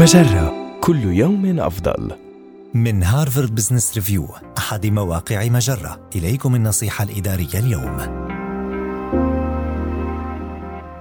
مجرة كل يوم أفضل. من هارفارد بزنس ريفيو أحد مواقع مجرة إليكم النصيحة الإدارية اليوم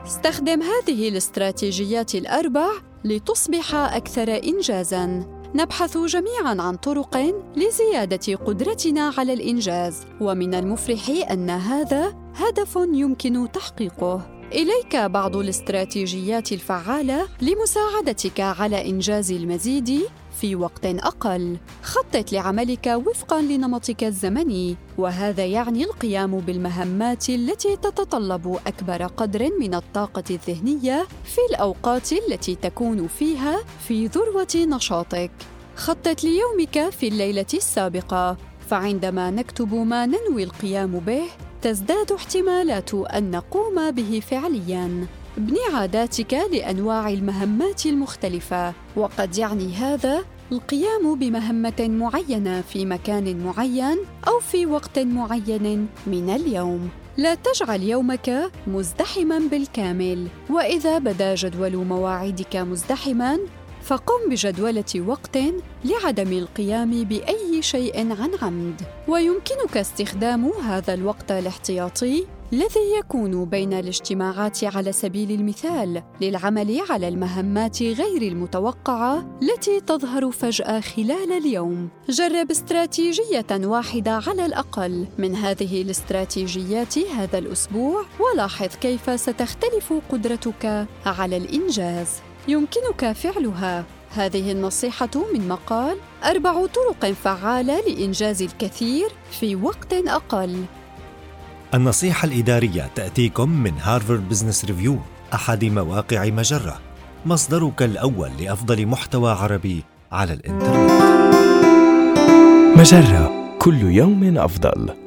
استخدم هذه الاستراتيجيات الأربع لتصبح أكثر إنجازاً. نبحث جميعاً عن طرق لزيادة قدرتنا على الإنجاز، ومن المفرح أن هذا هدف يمكن تحقيقه. إليك بعض الاستراتيجيات الفعالة لمساعدتك على إنجاز المزيد في وقت أقل. خطط لعملك وفقاً لنمطك الزمني، وهذا يعني القيام بالمهمات التي تتطلب أكبر قدر من الطاقة الذهنية في الأوقات التي تكون فيها في ذروة نشاطك. خطط ليومك في الليلة السابقة، فعندما نكتب ما ننوي القيام به تزداد احتمالات أن نقوم به فعليا. ابني عاداتك لأنواع المهمات المختلفة وقد يعني هذا القيام بمهمة معينة في مكان معين أو في وقت معين من اليوم. لا تجعل يومك مزدحما بالكامل وإذا بدا جدول مواعيدك مزدحما فقم بجدولة وقت لعدم القيام بأي شيء عن عمد، ويمكنك استخدام هذا الوقت الاحتياطي الذي يكون بين الاجتماعات على سبيل المثال للعمل على المهمات غير المتوقعة التي تظهر فجأة خلال اليوم. جرب استراتيجية واحدة على الأقل من هذه الاستراتيجيات هذا الأسبوع ولاحظ كيف ستختلف قدرتك على الإنجاز. يمكنك فعلها هذه النصيحة من مقال أربع طرق فعالة لإنجاز الكثير في وقت أقل. النصيحة الإدارية تأتيكم من هارفارد بزنس ريفيو أحد مواقع مجرة، مصدرك الأول لأفضل محتوى عربي على الإنترنت. مجرة كل يوم أفضل.